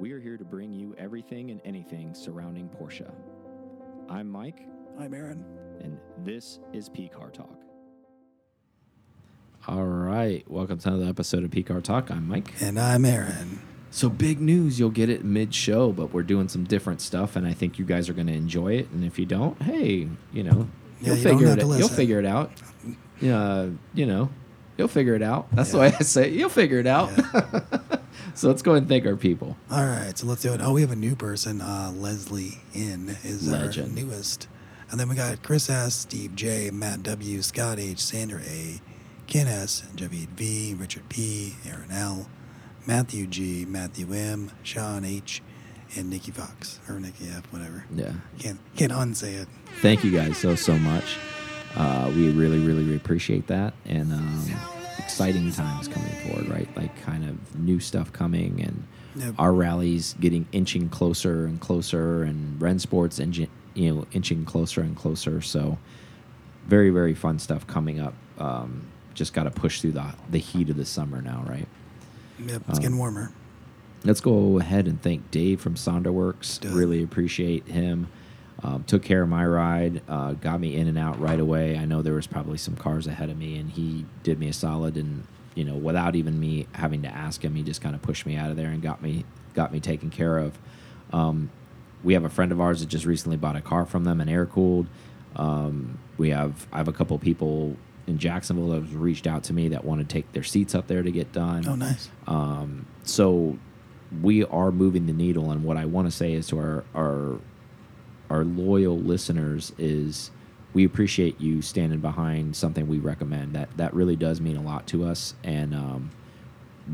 We are here to bring you everything and anything surrounding Porsche. I'm Mike, I'm Aaron. and this is P Car Talk. All right, welcome to another episode of P Car Talk. I'm Mike. And I'm Aaron. So big news, you'll get it mid-show, but we're doing some different stuff, and I think you guys are going to enjoy it. And if you don't, hey, you know, Yeah, you'll you figure it. You'll figure it out. Yeah, you know, you'll figure it out. That's the way I say. It. You'll figure it out. So let's go ahead and thank our people. All right, so let's do it. Oh, we have a new person. Uh, Leslie In is Legend. our newest. And then we got Chris S., Steve J., Matt W., Scott H., Sandra A., Ken S., Javid V., Richard P., Aaron L., Matthew G., Matthew M., Sean H., and Nikki Fox. Or Nikki F., whatever. Yeah, Can't, can't unsay it. thank you guys so so much. Uh, we really really really appreciate that, and um, exciting times coming forward. Right, like kind of new stuff coming, and Yep. our rallies getting inching closer and closer, and Rennsport Reunion you know inching closer and closer. So very very fun stuff coming up. Um, just got to push through the the heat of the summer now, right? Yep, it's getting warmer. Let's go ahead and thank Dave from Sonderworks. Really appreciate him. Um, took care of my ride, uh, got me in and out right away. I know there was probably some cars ahead of me, and he did me a solid. And you know, without even me having to ask him, he just kind of pushed me out of there and got me got me taken care of. Um, we have a friend of ours that just recently bought a car from them, an air cooled. Um, we have I have a couple people in Jacksonville that have reached out to me that want to take their seats up there to get done. Oh, nice. Um, so we are moving the needle, and what I want to say is to our our our loyal listeners is we appreciate you standing behind something we recommend. That that really does mean a lot to us, and um,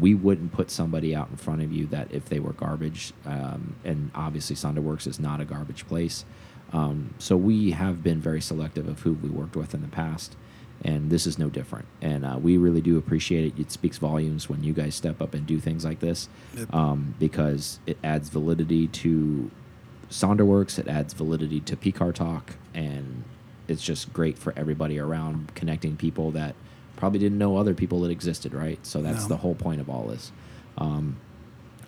we wouldn't put somebody out in front of you that if they were garbage. Um, and obviously, Sonderworks is not a garbage place. Um, so we have been very selective of who we worked with in the past, and this is no different. And uh, we really do appreciate it. It speaks volumes when you guys step up and do things like this, um, because it adds validity to Sonderworks. It adds validity to PCAR Talk, and it's just great for everybody around connecting people that probably didn't know other people that existed, right? So that's No. the whole point of all this. Um,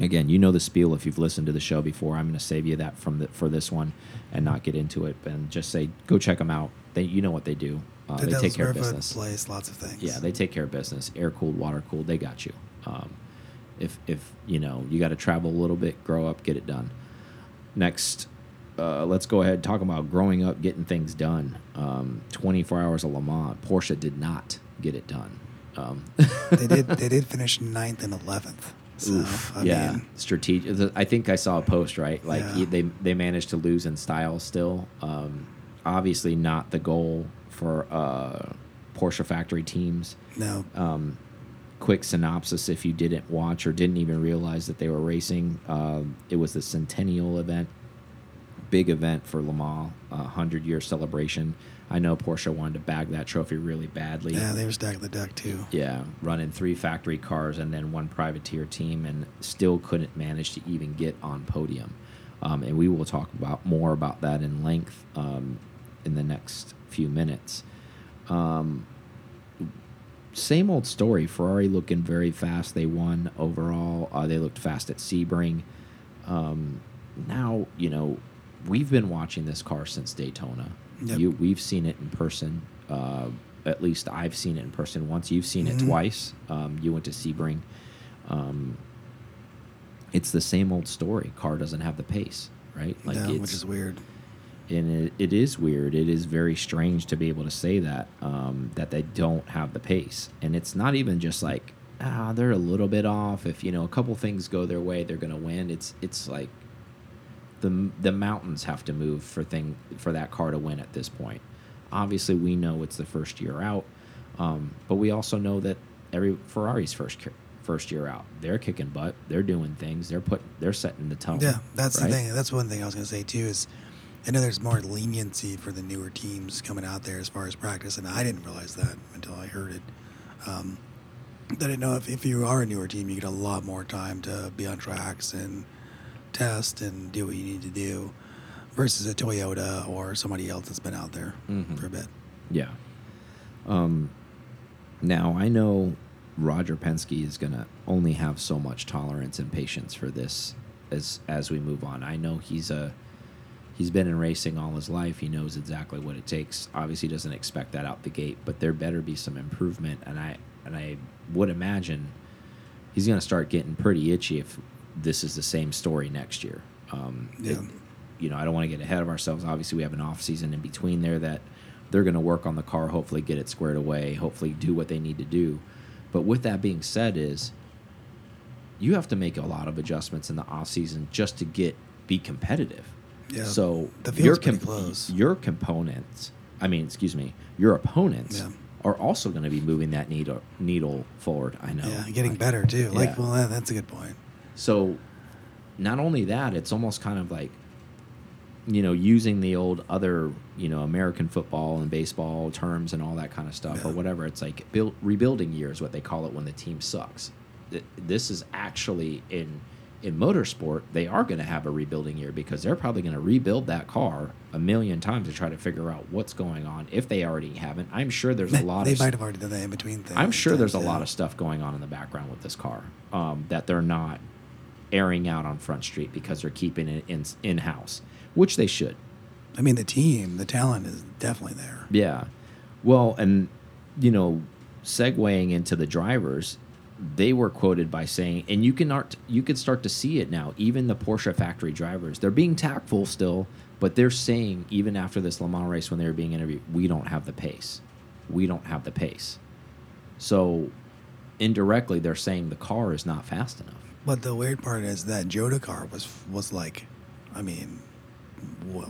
again, you know the spiel if you've listened to the show before. I'm going to save you that from the, for this one and not get into it, and just say go check them out. They, you know what they do. Uh, The they take care of business. place, lots of things. Yeah, they take care of business. Air cooled, water cooled, they got you. Um, if if you know you got to travel a little bit, grow up, get it done. Next, uh, let's go ahead and talk about growing up, getting things done. Um, 24 hours of Le Mans. Porsche did not get it done. Um, they did. They did finish ninth and eleventh. So Oof, I yeah, mean, strategic. I think I saw a post right, like Yeah. they they managed to lose in style still. Um, obviously, not the goal for uh, Porsche factory teams. no. Um, quick synopsis: if you didn't watch or didn't even realize that they were racing, um, it was the Centennial event, big event for Le Mans, a hundred year celebration. I know Porsche wanted to bag that trophy really badly. Yeah, they were stacking the deck too. Yeah, running three factory cars and then one privateer team, and still couldn't manage to even get on podium. Um, and we will talk about more about that in length um, in the next few minutes. Um, same old story. Ferrari looking very fast. They won overall. Uh, they looked fast at Sebring. Um, now you know we've been watching this car since Daytona. Yep. You, we've seen it in person. Uh, at least I've seen it in person once. You've seen it Mhm. twice. Um, you went to Sebring. Um, it's the same old story. Car doesn't have the pace, right? no, it's- which is weird. And it, it is weird. It is very strange to be able to say that um, that they don't have the pace, and it's not even just like ah they're a little bit off. If you know a couple things go their way, they're gonna win. It's it's like the the mountains have to move for thing for that car to win at this point. Obviously, we know it's the first year out, um, but we also know that every Ferrari's first first year out, they're kicking butt. They're doing things. They're putting they're setting the tone. Yeah, that's right? the thing. That's one thing I was going to say too. Is I know there's more leniency for the newer teams coming out there as far as practice, and I didn't realize that until I heard it. Um, that I didn't know if, if you are a newer team, you get a lot more time to be on tracks and test and do what you need to do, versus a Toyota or somebody else that's been out there Mhm. for a bit. Yeah. Um, now I know Roger Penske is going to only have so much tolerance and patience for this as as we move on. I know he's a he's been in racing all his life. He knows exactly what it takes. Obviously, doesn't expect that out the gate, but there better be some improvement. And I and I would imagine he's going to start getting pretty itchy if this is the same story next year. Um, Yeah. it- you know, I don't want to get ahead of ourselves. Obviously, we have an off season in between there that they're going to work on the car, hopefully get it squared away, hopefully do what they need to do. But with that being said, is you have to make a lot of adjustments in the off season just to get be competitive. Yeah, So the your comp- close. your components, I mean, excuse me, your opponents Yeah. are also going to be moving that needle needle forward. I know. Yeah, getting Like, better too. Like, well, that, that's a good point. So, not only that, it's almost kind of like, you know, using the old other, you know, American football and baseball terms and all that kind of stuff or whatever. It's like build, rebuilding year is what they call it when the team sucks. This is actually in in motorsport, they are going to have a rebuilding year because they're probably going to rebuild that car a million times to try to figure out what's going on if they already haven't. I'm sure there's They, a lot they of might have already done that in between things. I'm sure there's a lot of stuff going on in the background with this car um, that they're not airing out on Front Street because they're keeping it in in house, which they should. I mean, the team, the talent is definitely there. Yeah. Well, and you know, segueing into the drivers, they were quoted by saying, and you can art, you can start to see it now. Even the Porsche factory drivers, they're being tactful still, but they're saying even after this Le Mans race when they were being interviewed, we don't have the pace. We don't have the pace. So indirectly, they're saying the car is not fast enough. But the weird part is that Jota car was was like, I mean,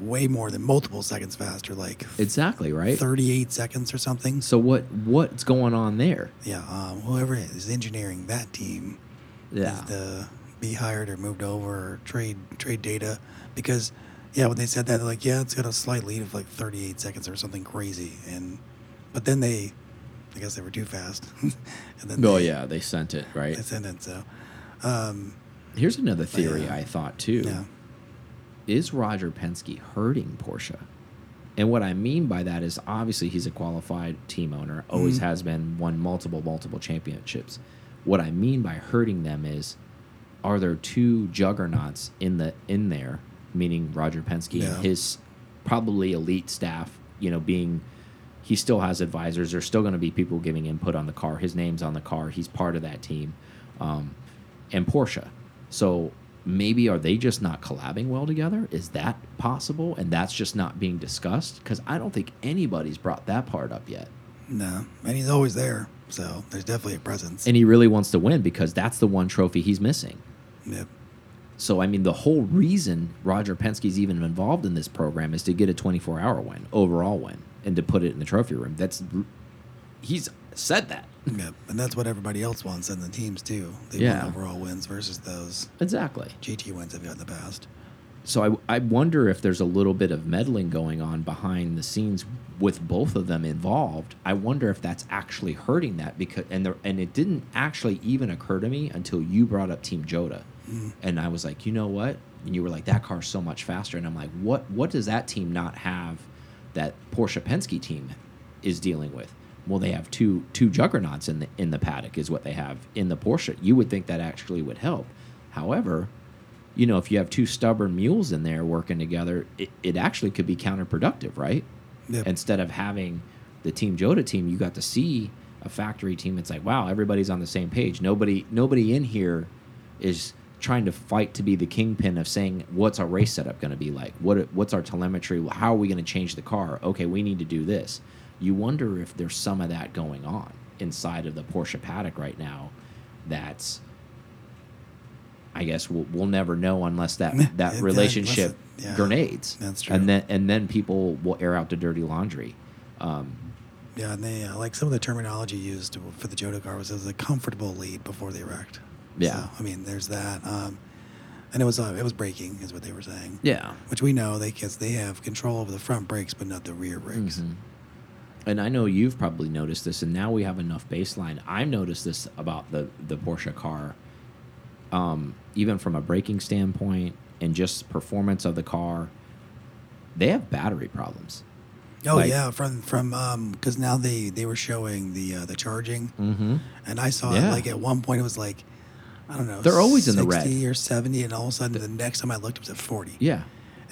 way more than multiple seconds faster, like Exactly right. 38 seconds or something. So what what's going on there? Yeah, um, whoever is engineering that team Yeah. needs to be hired or moved over or trade trade data because yeah, when they said that, they're like, yeah, it's got a slight lead of like 38 seconds or something crazy, and but then they, I guess they were too fast, and then Oh they, yeah, they sent it right. they sent it. So, um, Here's another theory yeah. I thought too. yeah, Is Roger Penske hurting Porsche? And what I mean by that is obviously he's a qualified team owner, always Mhm. has been, won multiple, multiple championships. What I mean by hurting them is are there two juggernauts in the in there, meaning Roger Penske Yeah. and his probably elite staff, you know, being he still has advisors. There's still going to be people giving input on the car. His name's on the car. He's part of that team. Um, and Porsche. So maybe are they just not collabing well together? Is that possible? And that's just not being discussed? Because I don't think anybody's brought that part up yet. no, and he's always there, so there's definitely a presence. And he really wants to win because that's the one trophy he's missing. Yep. So I mean, the whole reason Roger Penske's even involved in this program is to get a 24-hour win, overall win, and to put it in the trophy room. That's he's said that Yep, and that's what everybody else wants in the teams too. They Yeah. want overall wins versus those exactly. GT wins they've got in the past. So I, I wonder if there's a little bit of meddling going on behind the scenes with both of them involved. I wonder if that's actually hurting that because and there and it didn't actually even occur to me until you brought up Team Jota, mm-hmm. and I was like, you know what? And you were like, that car's so much faster, and I'm like, what? What does that team not have that Porsche Penske team is dealing with? Well, they have two two juggernauts in the in the paddock is what they have in the Porsche. You would think that actually would help. However, you know, if you have two stubborn mules in there working together, it, it actually could be counterproductive, right? Yep. Instead of having the Team Jota team, you got to see a factory team. It's like, wow, everybody's on the same page. Nobody, nobody in here is trying to fight to be the kingpin of saying what's our race setup going to be like. What, what's our telemetry? How are we going to change the car? Okay, we need to do this. You wonder if there's some of that going on inside of the Porsche paddock right now. That's I guess we'll, we'll never know unless that that relationship it- yeah, grenades. that's true. And then and then people will air out the dirty laundry. Um, Yeah, and they uh, like some of the terminology used for the Jota car was as a comfortable lead before they wrecked. Yeah. So, I mean, there's that, um, and it was uh, it was braking is what they were saying. yeah. Which we know they because they have control over the front brakes, but not the rear brakes. Mhm. And I know you've probably noticed this, and now we have enough baseline. I've noticed this about the the Porsche car, um, even from a braking standpoint and just performance of the car. They have battery problems. Oh Like- yeah, from from um because now they they were showing the uh, the charging, Mm-hmm. and I saw Yeah. it like at one point it was like I don't know. They're always in the red. 60 or 70, and all of a sudden, the next time I looked, it was at 40. Yeah.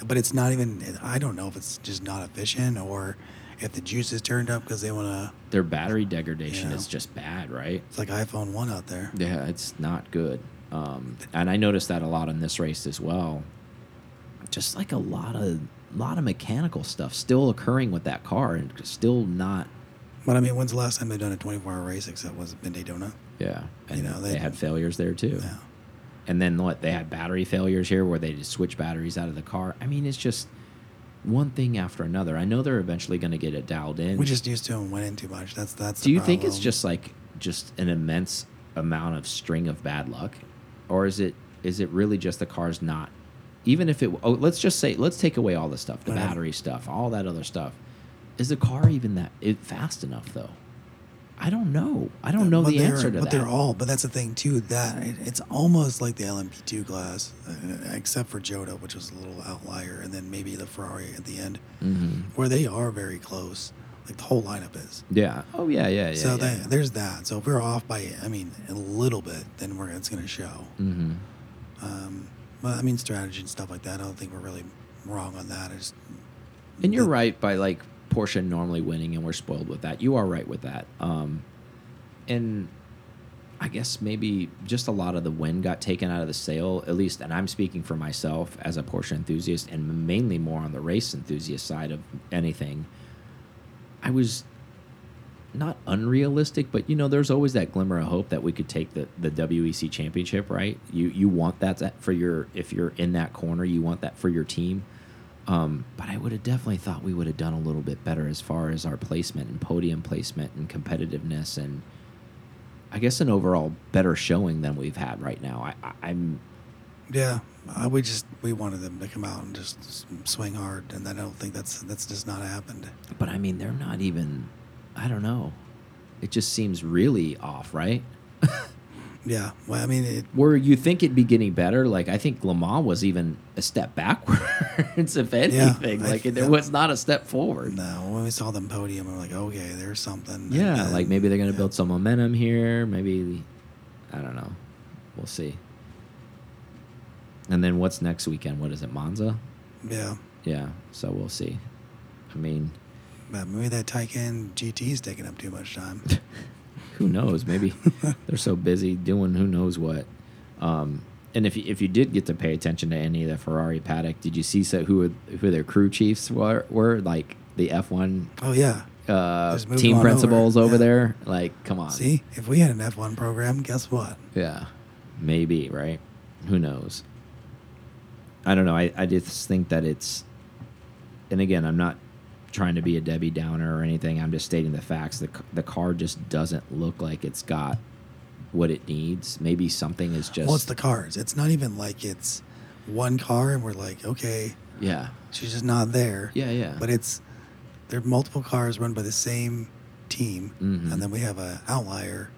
But it's not even, I don't know if it's just not efficient or if the juice is turned up because they want to, Their battery degradation Yeah. is just bad, right? it's like iPhone 1 out there. Yeah, it's not good. Um, and I noticed that a lot in this race as well. Just like a lot of lot of mechanical stuff still occurring with that car and still not But I mean, when's the last time they've done a 24 hour race except was it in Daytona? yeah. And you know, they, they- had failures there too. Yeah. And then what they had battery failures here where they just switch batteries out of the car. I mean, it's just one thing after another. I know they're eventually going to get it dialed in. We just used to and went in too much. That's that's. Do you think it's just like just an immense amount of string of bad luck, or is it is it really just the car's not? Even if it, oh, let's just say, let's take away all the stuff, the Right. battery stuff, all that other stuff. Is the car even that it, fast enough though? I don't know. I don't know But the answer to but that. they're all. But that's the thing too. That it, it's almost like the LMP2 class, uh, except for Jota, which was a little outlier, and then maybe the Ferrari at the end, Mhm. where they are very close. Like the whole lineup is. Yeah. Oh yeah, yeah, yeah. so yeah, they, there's that. So if we're off by, I mean, a little bit, then we're it's going to show. hmm Um, but I mean, strategy and stuff like that. I don't think we're really wrong on that. It's, And you're the- right by like Porsche normally winning, and we're spoiled with that. You are right with that. Um, and I guess maybe just a lot of the win got taken out of the sale, at least. And I'm speaking for myself as a Porsche enthusiast, and mainly more on the race enthusiast side of anything. I was not unrealistic, but you know, there's always that glimmer of hope that we could take the the WEC championship, right? You you want that for your if you're in that corner, you want that for your team. Um, but I would have definitely thought we would have done a little bit better as far as our placement and podium placement and competitiveness and I guess an overall better showing than we've had right now. I, I, I'm Yeah, uh, we just we wanted them to come out and just swing hard, and I don't think that's that's just not happened. but I mean they're not even I don't know. It just seems really off, right? Yeah, well, I mean, it, Where you think it'd be getting better, like I think Le was even a step backwards, if anything. I- like there yeah. was not a step forward. no, when we saw them podium, we we're like, okay, there's something. Yeah, And like maybe they're gonna yeah. build some momentum here. Maybe I don't know. We'll see. And then what's next weekend? What is it, Monza? Yeah, Yeah, so we'll see. I mean, but maybe that Taycan GT is taking up too much time. who knows? Maybe they're so busy doing who knows what. Um, and if you, if you did get to pay attention to any of the Ferrari paddock, did you see so who who their crew chiefs were? Were like the F one oh yeah, uh, team principals over, over, yeah. there? Like, come on. see, if we had an F1 program, guess what? Yeah, maybe right. Who knows? I don't know. I, I just think that it's, and again, I'm not trying to be a Debbie Downer or anything. I'm just stating the facts. The the car just doesn't look like it's got what it needs. Maybe something is just well, it's the cars. It's not even like it's one car, and we're like, okay, yeah she's just not there. yeah yeah. But it's there are multiple cars run by the same team, Mhm. and then we have a outlier,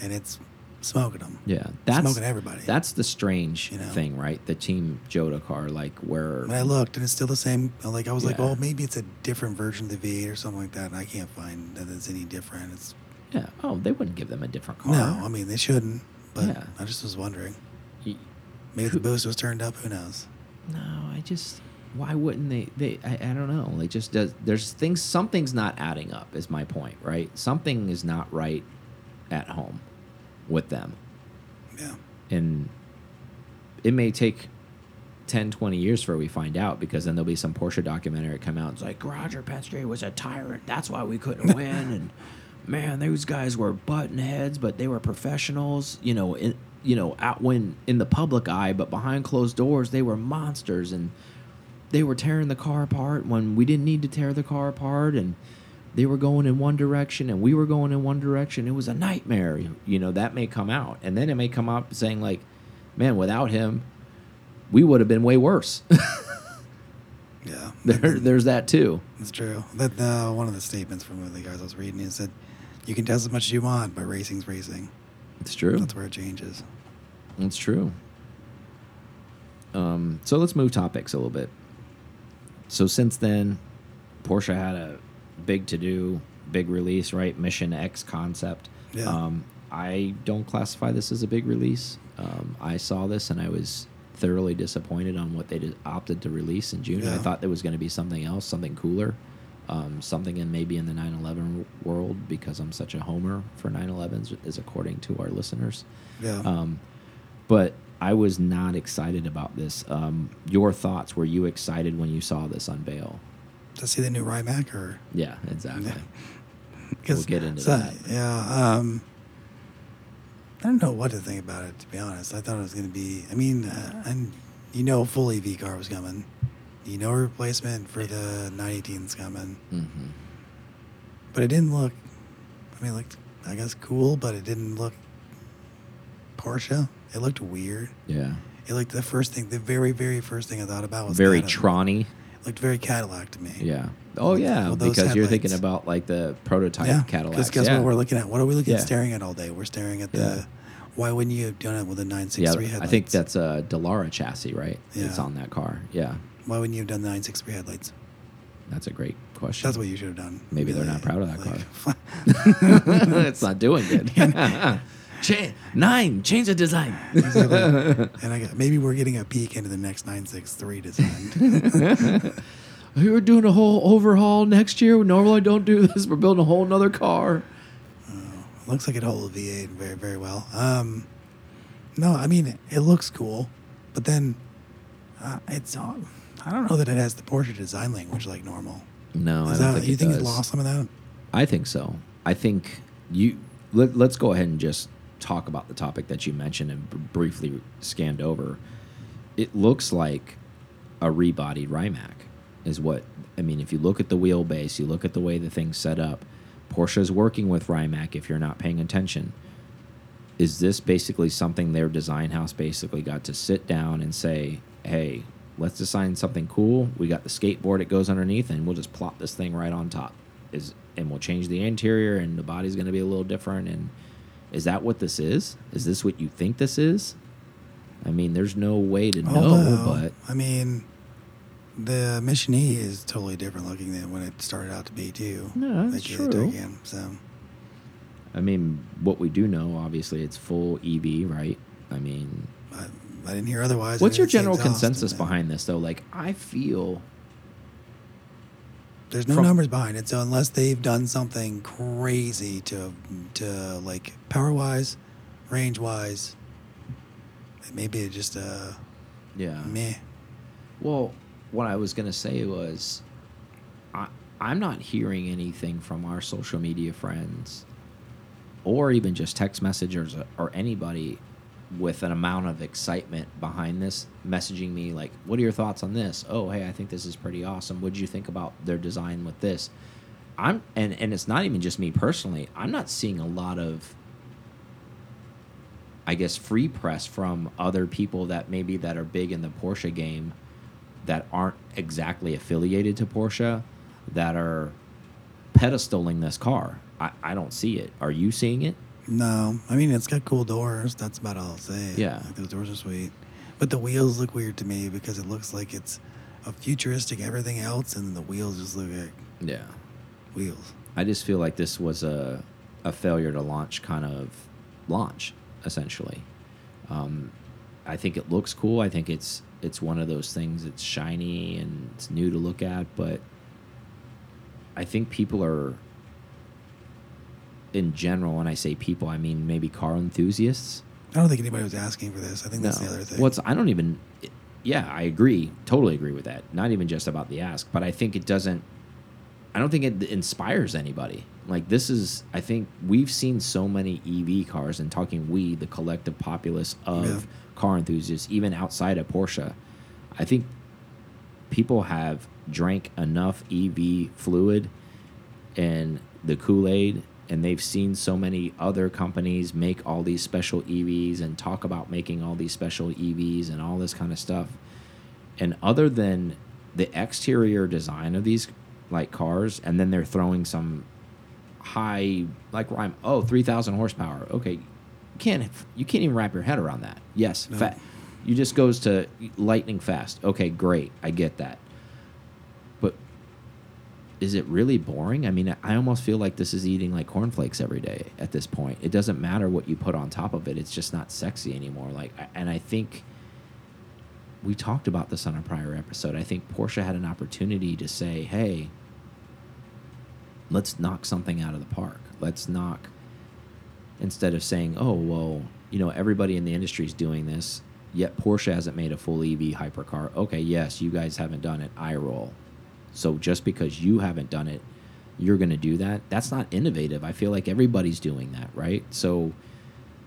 and it's smoking them. yeah, that's smoking everybody. That's the strange You know? thing, right? The Team Jota car, like where When I looked, and it's still the same. Uh, like I was like, oh, maybe it's a different version of the V8 or something like that. And I can't find that it's any different. It's yeah. Oh, they wouldn't give them a different car. no, I mean they shouldn't. But Yeah. I just was wondering. Maybe Who- the boost was turned up. Who knows? No, I just why wouldn't they? They I, I don't know. Like just does there's things something's not adding up is my point, right? Something is not right at home with them, Yeah. and it may take 10, 20 years for we find out because then there'll be some Porsche documentary come out. It's like Roger Penske was a tyrant. That's why we couldn't win. And man, those guys were button heads, but they were professionals. You know, in, you know, out when in the public eye, but behind closed doors, they were monsters and they were tearing the car apart when we didn't need to tear the car apart and they were going in one direction and we were going in one direction. It was a nightmare. You know, that may come out. And then it may come out saying like, man, without him, we would have been way worse. Yeah. there, there's that too. It's true. That uh, one of the statements from one of the guys I was reading is that you can test as much as you want, but racing's racing. It's true. That's where it changes. It's true. Um, so let's move topics a little bit. So since then, Porsche had a big to do, big release, right? Mission X concept. Yeah. Um, I don't classify this as a big release. Um, I saw this and I was thoroughly disappointed on what they did, opted to release in June. I thought there was going to be something else, something cooler, um, something in maybe in the 911 world because I'm such a homer for 911s, is according to our listeners. Yeah. Um, but I was not excited about this. Um, your thoughts? Were you excited when you saw this unveil? To see the new Rimac or Yeah, exactly. Yeah. We'll get into so- that. Yeah. Um, I don't know what to think about it. To be honest, I thought it was going to be. I mean, uh, and you know, a full EV car was coming. You know, a replacement for the 918's coming, hmm but it didn't look. I mean, it looked I guess cool, but it didn't look Porsche. It looked weird. Yeah, It looked the first thing, the very very first thing I thought about was very. Tronny. Looked very Cadillac to me. Yeah. Oh yeah, those because you're thinking about like the prototype Yeah, Cadillacs. Because guess yeah. what we're looking at? What are we looking Yeah. at staring at all day? We're staring at the. Yeah. Why wouldn't you have done it with a yeah, 963 headlights? I think that's a Dallara chassis, right? Yeah. It's on that car. Yeah, Why wouldn't you have done the 963 headlights? that's a great question. That's what you should have done. Maybe Be they're not proud of that like- it's not doing good. Cha- nine, change the design. and I got maybe we're getting a peek into the next 963 design. We're doing a whole overhaul next year. Normally, I don't do this. We're building a whole nother car. looks like it holds a V8 very very well. Um, no, I mean it looks cool, but then uh, it's uh, I don't know that it has the Porsche design language like normal. No, Is I don't that think you it think does. it lost some of that? I think so. I think you let, let's go ahead and just talk about the topic that you mentioned and briefly scanned over. It looks like a rebodied Rimac is what I mean. If you look at the wheelbase, you look at the way the thing's set up. Porsche's working with Rimac. If you're not paying attention, is this basically something their design house basically got to sit down and say, "Hey, let's design something cool. We got the skateboard it goes underneath, and we'll just plop this thing right on top." Is and we'll change the interior, and the body's going to be a little different. And is that what this is? Is this what you think this is? I mean, there's no way to know, but I mean, the Mission E is totally different looking than when it started out to be too. No, that's Like, true. So I mean, what we do know, obviously, it's full EV, right? I mean, I, I didn't hear otherwise. what's I your general consensus behind this, though? Like, I feel There's no from- numbers behind it, so unless they've done something crazy to to like power wise, range wise, maybe it's just a yeah. meh. Well, what I was going to say was, I, I'm not hearing anything from our social media friends, or even just text messengers or anybody with an amount of excitement behind this, messaging me like, "What are your thoughts on this? Oh, hey, I think this is pretty awesome. What did you think about their design with this?" I'm and and it's not even just me personally. I'm not seeing a lot of I guess free press from other people that maybe that are big in the Porsche game that aren't exactly affiliated to Porsche that are pedestaling this car. I, I don't see it. Are you seeing it? No, I mean it's got cool doors. That's about all I'll say. Yeah. like, those doors are sweet, but the wheels look weird to me because it looks like it's a futuristic everything else, and the wheels just look like Yeah. wheels. I just feel like this was a a failure to launch kind of launch essentially. Um, I think it looks cool. I think it's it's one of those things. It's shiny and it's new to look at, but I think people are in general. When I say people, I mean maybe car enthusiasts. I don't think anybody was asking for this. I think that's the other thing. What's I don't even. Yeah, I agree. Totally agree with that. Not even just about the ask, but I think it doesn't. I don't think it inspires anybody. Like this is. I think we've seen so many EV cars, and talking we, the collective populace of Yeah. car enthusiasts, even outside of Porsche. I think people have drank enough EV fluid and the Kool Aid, and they've seen so many other companies make all these special EVs and talk about making all these special EVs and all this kind of stuff. And other than the exterior design of these like cars, and then they're throwing some high like rhyme. Oh, 3,000 horsepower. Okay, you can't you can't even wrap your head around that. Yes, No. you just goes to lightning fast. Okay, great, I get that. Is it really boring? I mean, I almost feel like this is eating like cornflakes every day at this point. It doesn't matter what you put on top of it. It's just not sexy anymore. Like, and I think we talked about this on a prior episode. I think Porsche had an opportunity to say, "Hey, let's knock something out of the park. Let's knock instead of saying, "Oh, well, you know, everybody in the industry is doing this, yet Porsche hasn't made a full EV hypercar." Okay, yes, you guys haven't done it. I roll. So just because you haven't done it, you're going to do that. That's not innovative. I feel like everybody's doing that, right? So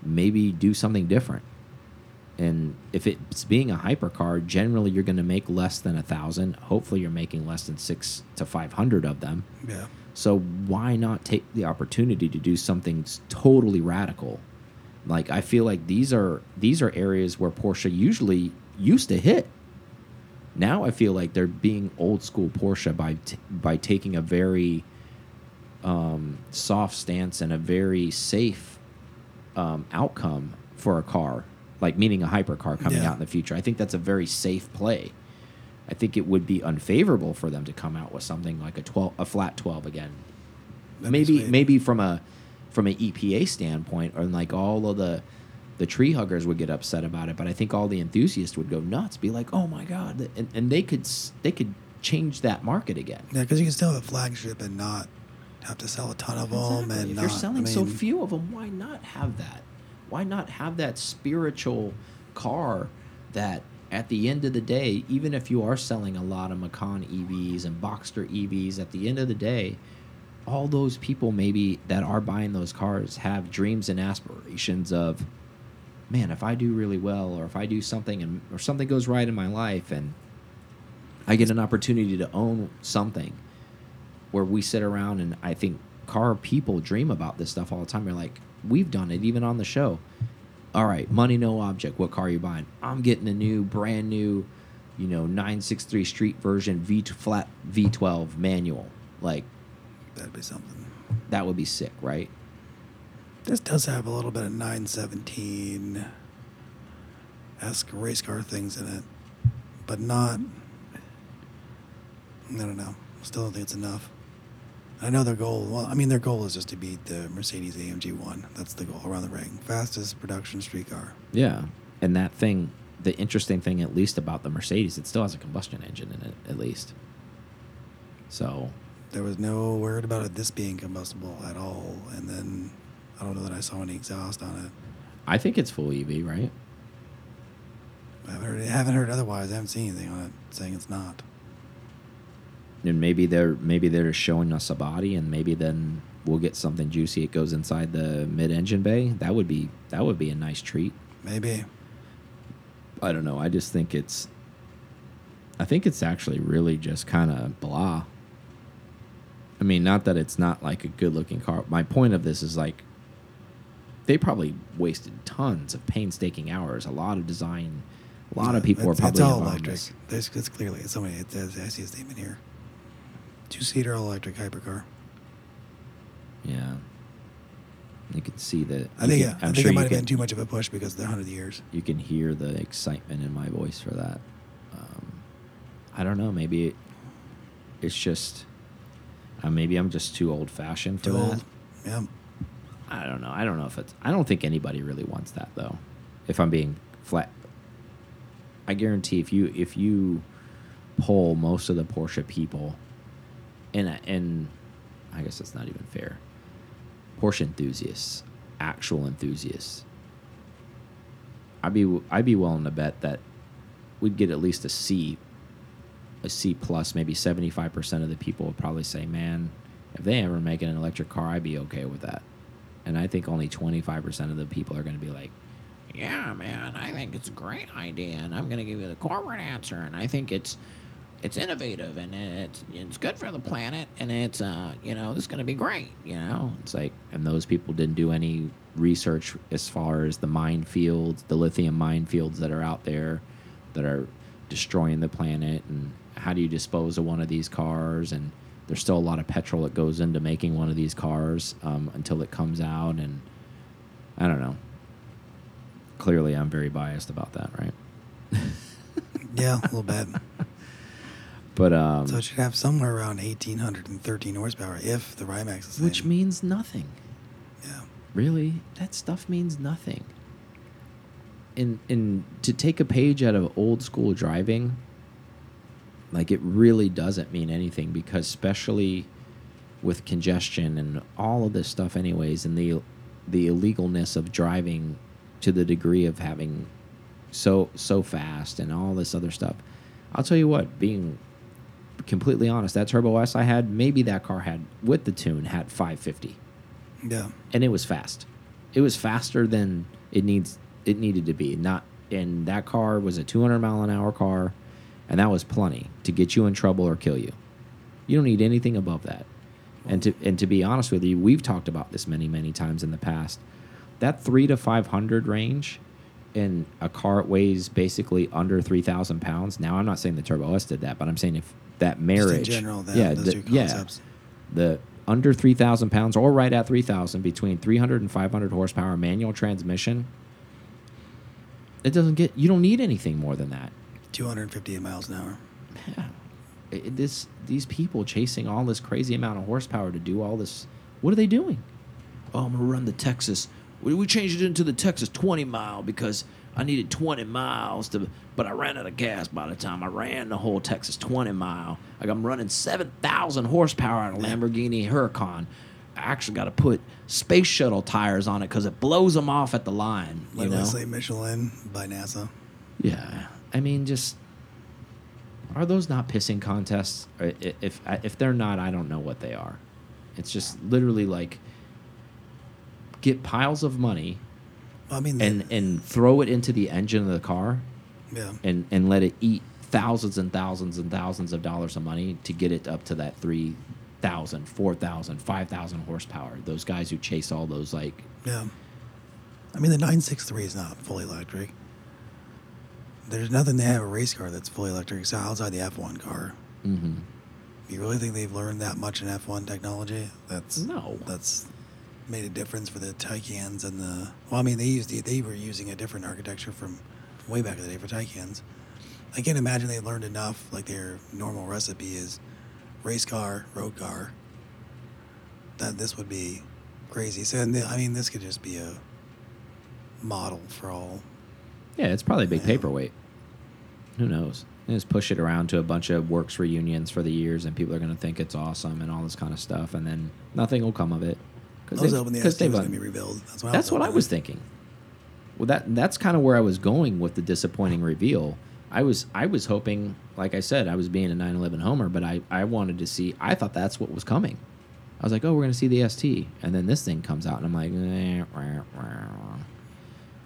maybe do something different. And if it's being a hypercar, generally you're going to make less than a thousand. Hopefully, you're making less than six to five hundred of them. Yeah. So why not take the opportunity to do something totally radical? Like I feel like these are these are areas where Porsche usually used to hit. Now I feel like they're being old school Porsche by by taking a very um, soft stance and a very safe um, outcome for a car, like meaning a hypercar coming Yeah. out in the future. I think that's a very safe play. I think it would be unfavorable for them to come out with something like a twelve, a flat twelve again. That'd maybe maybe from a from an EPA standpoint, or like all of the the tree huggers would get upset about it, but I think all the enthusiasts would go nuts, be like, "Oh my god!" and, and they could they could change that market again. Yeah, because you can still have a flagship and not have to sell a ton of them. And if not, you're selling I so few of them, why not have that? Why not have that spiritual car that at the end of the day, even if you are selling a lot of Macan EVs and Boxster EVs, at the end of the day, all those people maybe that are buying those cars have dreams and aspirations of, man, if I do really well, or if I do something and or something goes right in my life, and I get an opportunity to own something where we sit around and I think car people dream about this stuff all the time. You're like, we've done it even on the show. All right, money no object. What car are you buying? I'm getting a new, brand new, you know, 963 Street version V flat V12 manual. Like that'd be something. that would be sick, right? This does have a little bit of 917 esque race car things in it, but not. I don't know. Still don't think it's enough. I know their goal. Well, I mean, their goal is just to beat the Mercedes AMG One. That's the goal around the ring. Fastest production street car. Yeah. And that thing, the interesting thing, at least about the Mercedes, it still has a combustion engine in it, at least. So, There was no word about it this being combustible at all, and then I don't know that I saw any exhaust on it. I think it's full EV, right? I haven't heard, I haven't heard otherwise. I haven't seen anything on it saying it's not. and maybe they're maybe they're just showing us a body and maybe then we'll get something juicy it goes inside the mid-engine bay that would be that would be a nice treat Maybe. i don't know i just think it's i think it's actually really just kind of blah i mean not that it's not like a good looking car my point of this is like they probably wasted tons of painstaking hours a lot of design a lot of people it's, are probably It's all in electric. this. There's, it's clearly it's somebody. It says I see a statement here. Two seater all electric hypercar. yeah you can see that I think can- it, I think sure it might have can- been too much of a push because of the hundred years. you can hear the excitement in my voice for that. Um, I don't know. Maybe it, it's just uh, maybe I'm just too old fashioned for Too that. old. Yeah. I don't know. I don't know if it's. I don't think anybody really wants that though. If I'm being flat, I guarantee if you if you poll most of the Porsche people, and and I guess that's not even fair. Porsche enthusiasts, actual enthusiasts. I'd be I'd be willing to bet that we'd get at least a C, a C plus. Maybe seventy five percent of the people would probably say, "Man, if they ever make an electric car, I'd be okay with that." And I think only twenty five percent of the people are going to be like, "Yeah, man, I think it's a great idea, and I'm going to give you the corporate answer, and I think it's." It's innovative and it's it's good for the planet and it's uh you know this is gonna be great you know it's like and those people didn't do any research as far as the minefields the lithium minefields that are out there that are destroying the planet and how do you dispose of one of these cars and there's still a lot of petrol that goes into making one of these cars um, until it comes out and i don't know clearly i'm very biased about that right Yeah, a little bit. But um, So it should have somewhere around 1,813 horsepower if the Rimac's is the which means nothing. yeah. Really, that stuff means nothing. And and to take a page out of old school driving, like it really doesn't mean anything because especially with congestion and all of this stuff anyways and the the illegalness of driving to the degree of having so so fast and all this other stuff. I'll tell you what, being completely honest, that Turbo S I had, maybe that car had with the tune had 550 Yeah. and it was fast. It was faster than it needs it needed to be. Not and that car was a 200 mile an hour car, and that was plenty to get you in trouble or kill you. You don't need anything above that. And to and to be honest with you, we've talked about this many many times in the past. That three to 500 range, in a car weighs basically under 3,000 pounds. Now I'm not saying the Turbo S did that, but I'm saying if that Just marriage, in general, that, yeah, the- yeah, the under 3,000 pounds or right at 3,000 between 300 and 500 horsepower manual transmission, it doesn't get, you don't need anything more than that. 258 miles an hour. Yeah. It- it- this, these people chasing all this crazy amount of horsepower to do all this, what are they doing? Oh, I'm going to run the Texas. We, we changed it into the Texas 20 mile because I needed 20 miles to, but I ran out of gas by the time I ran the whole Texas 20 mile. Like I'm running 7,000 horsepower on a Lamborghini Huracan. I actually got to put space shuttle tires on it because it blows them off at the line. You Like know? Leslie Michelin by NASA. Yeah, I mean, just are those not pissing contests? If if they're not, I don't know what they are. It's just literally like get piles of money I mean, and and throw it into the engine of the car yeah. and and let it eat thousands and thousands and thousands of dollars of money to get it up to that 3,000, 4,000, 5,000 horsepower. Those guys who chase all those like Yeah. I mean, the 963 is not fully electric. There's nothing they have a race car that's fully electric so outside the F1 car. mhm. You really think they've learned that much in F1 technology? That's No. That's made a difference for the Taycans and the. Well, I mean, they used they were using a different architecture from way back in the day for Taycans. I can't imagine they learned enough. Like their normal recipe is race car, road car. That this would be crazy. So I mean, this could just be a model for all. Yeah, it's probably a big paperweight. Who knows? They just push it around to a bunch of works reunions for the years, and people are going to think it's awesome and all this kind of stuff, and then nothing will come of it. I was hoping the ST they've was un- going to be rebuilt. That's what, that's I was what I was thinking. Well, that that's kind of where I was going with the disappointing reveal. I was I was hoping, like I said, I was being a 911 homer, but I I wanted to see. I thought that's what was coming. I was like, oh, we're gonna see the ST, and then this thing comes out, and I'm like, eh, rah, rah.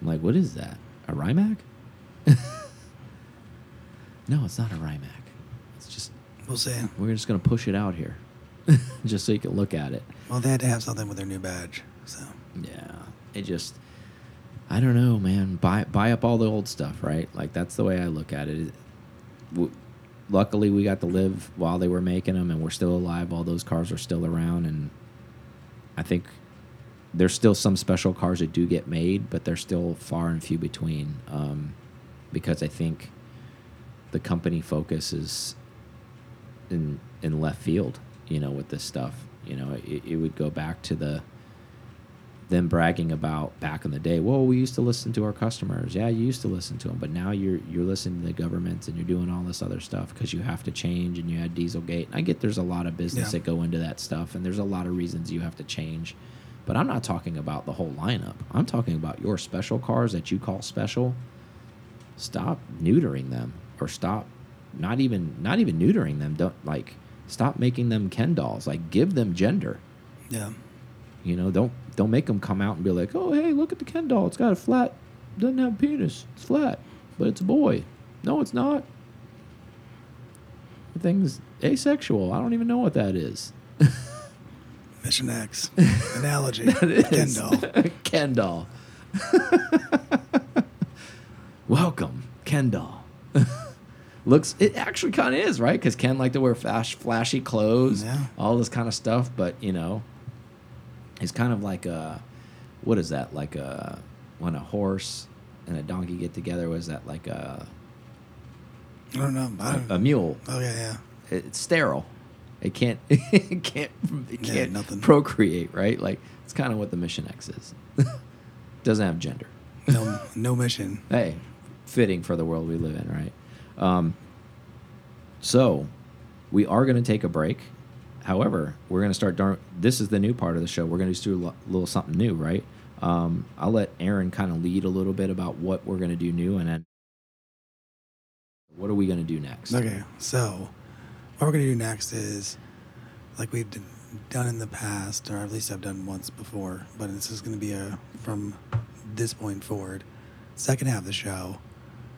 I'm like, what is that? A Rimac? no, it's not a Rimac. It's just We'll see. we're just gonna push it out here, just so you can look at it. Well, they had to have something with their new badge. So Yeah, it just I don't know, man. Buy buy up all the old stuff, right? Like that's the way I look at it. W- Luckily, we got to live while they were making them, and we're still alive. All those cars are still around, and I think there's still some special cars that do get made, but they're still far and few between. Um, because I think the company focus is in in left field, you know, with this stuff. You know, it, it would go back to the them bragging about back in the day. Well, we used to listen to our customers. Yeah, you used to listen to them, but now you're you're listening to the government and you're doing all this other stuff because you have to change and you had Dieselgate. And I get there's a lot of business Yeah. that go into that stuff, and there's a lot of reasons you have to change. But I'm not talking about the whole lineup. I'm talking about your special cars that you call special. Stop neutering them, or stop not even not even neutering them. Don't like stop making them Ken dolls. Like give them gender. yeah, You know, don't don't make them come out and be like, "Oh, hey, look at the Ken doll. It's got a flat, doesn't have a penis. It's flat, but it's a boy." No, it's not. The thing's asexual. I don't even know what that is. Mission X analogy. Ken doll. Ken doll. Welcome, Ken doll. Looks, it actually kind of is, right? Because Ken liked to wear flash, flashy clothes, Yeah. all this kind of stuff. But you know, it's kind of like a, what is that? Like a when a horse and a donkey get together. Was that like a I don't know. I a, don't, a mule? oh yeah, yeah. it's sterile. It can't it can't it Yeah, can't nothing. procreate, right? Like it's kind of what the Mission X is. Doesn't have gender. No, no mission. Hey, fitting for the world we live in, right? Um, so, we are going to take a break. However, we're going to start. Dar this is the new part of the show. We're going to do a little something new, right? Um, I'll let Aaron kind of lead a little bit about what we're going to do new, and then what are we going to do next? Okay, so what we're gonna do next is like we've done in the past, or at least I've done once before, but this is gonna be a from this point forward. Second half of the show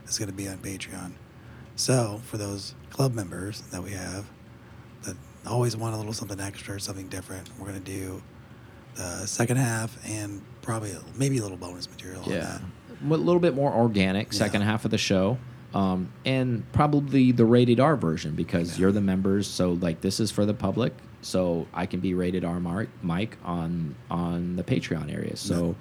is gonna be on Patreon. So for those club members that we have that always want a little something extra, something different, we're gonna do the second half and probably maybe a little bonus material. on Yeah, that. a little bit more organic Yeah. second half of the show, um, and probably the rated R version because you're the members. So like this is for the public, so I can be rated R Mark Mike on on the Patreon area. So Yeah.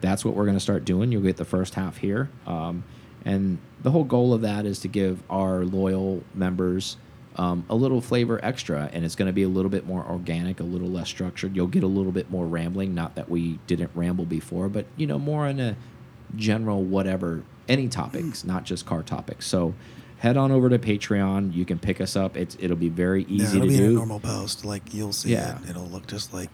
that's what we're going to start doing. You'll get the first half here, um, and the whole goal of that is to give our loyal members. Um, a little flavor extra, and it's going to be a little bit more organic, a little less structured. You'll get a little bit more rambling. Not that we didn't ramble before, but you know, more in a general whatever any topics not just car topics so head on over to patreon you can pick us up it's it'll be very easy Yeah, it'll to be in a normal post. Like you'll see Yeah. it. It'll look just like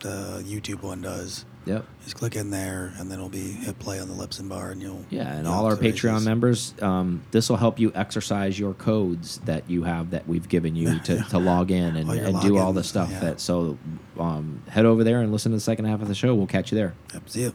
the YouTube one does. yep Just click in there, and then it'll be hit play on the Libsyn bar, and you'll yeah and all our patreon members um, this will help you exercise your codes that you have that we've given you to, Yeah. to log in and, All and do all the stuff yeah. that so um, head over there and listen to the second half of the show we'll catch you there Yep, see you.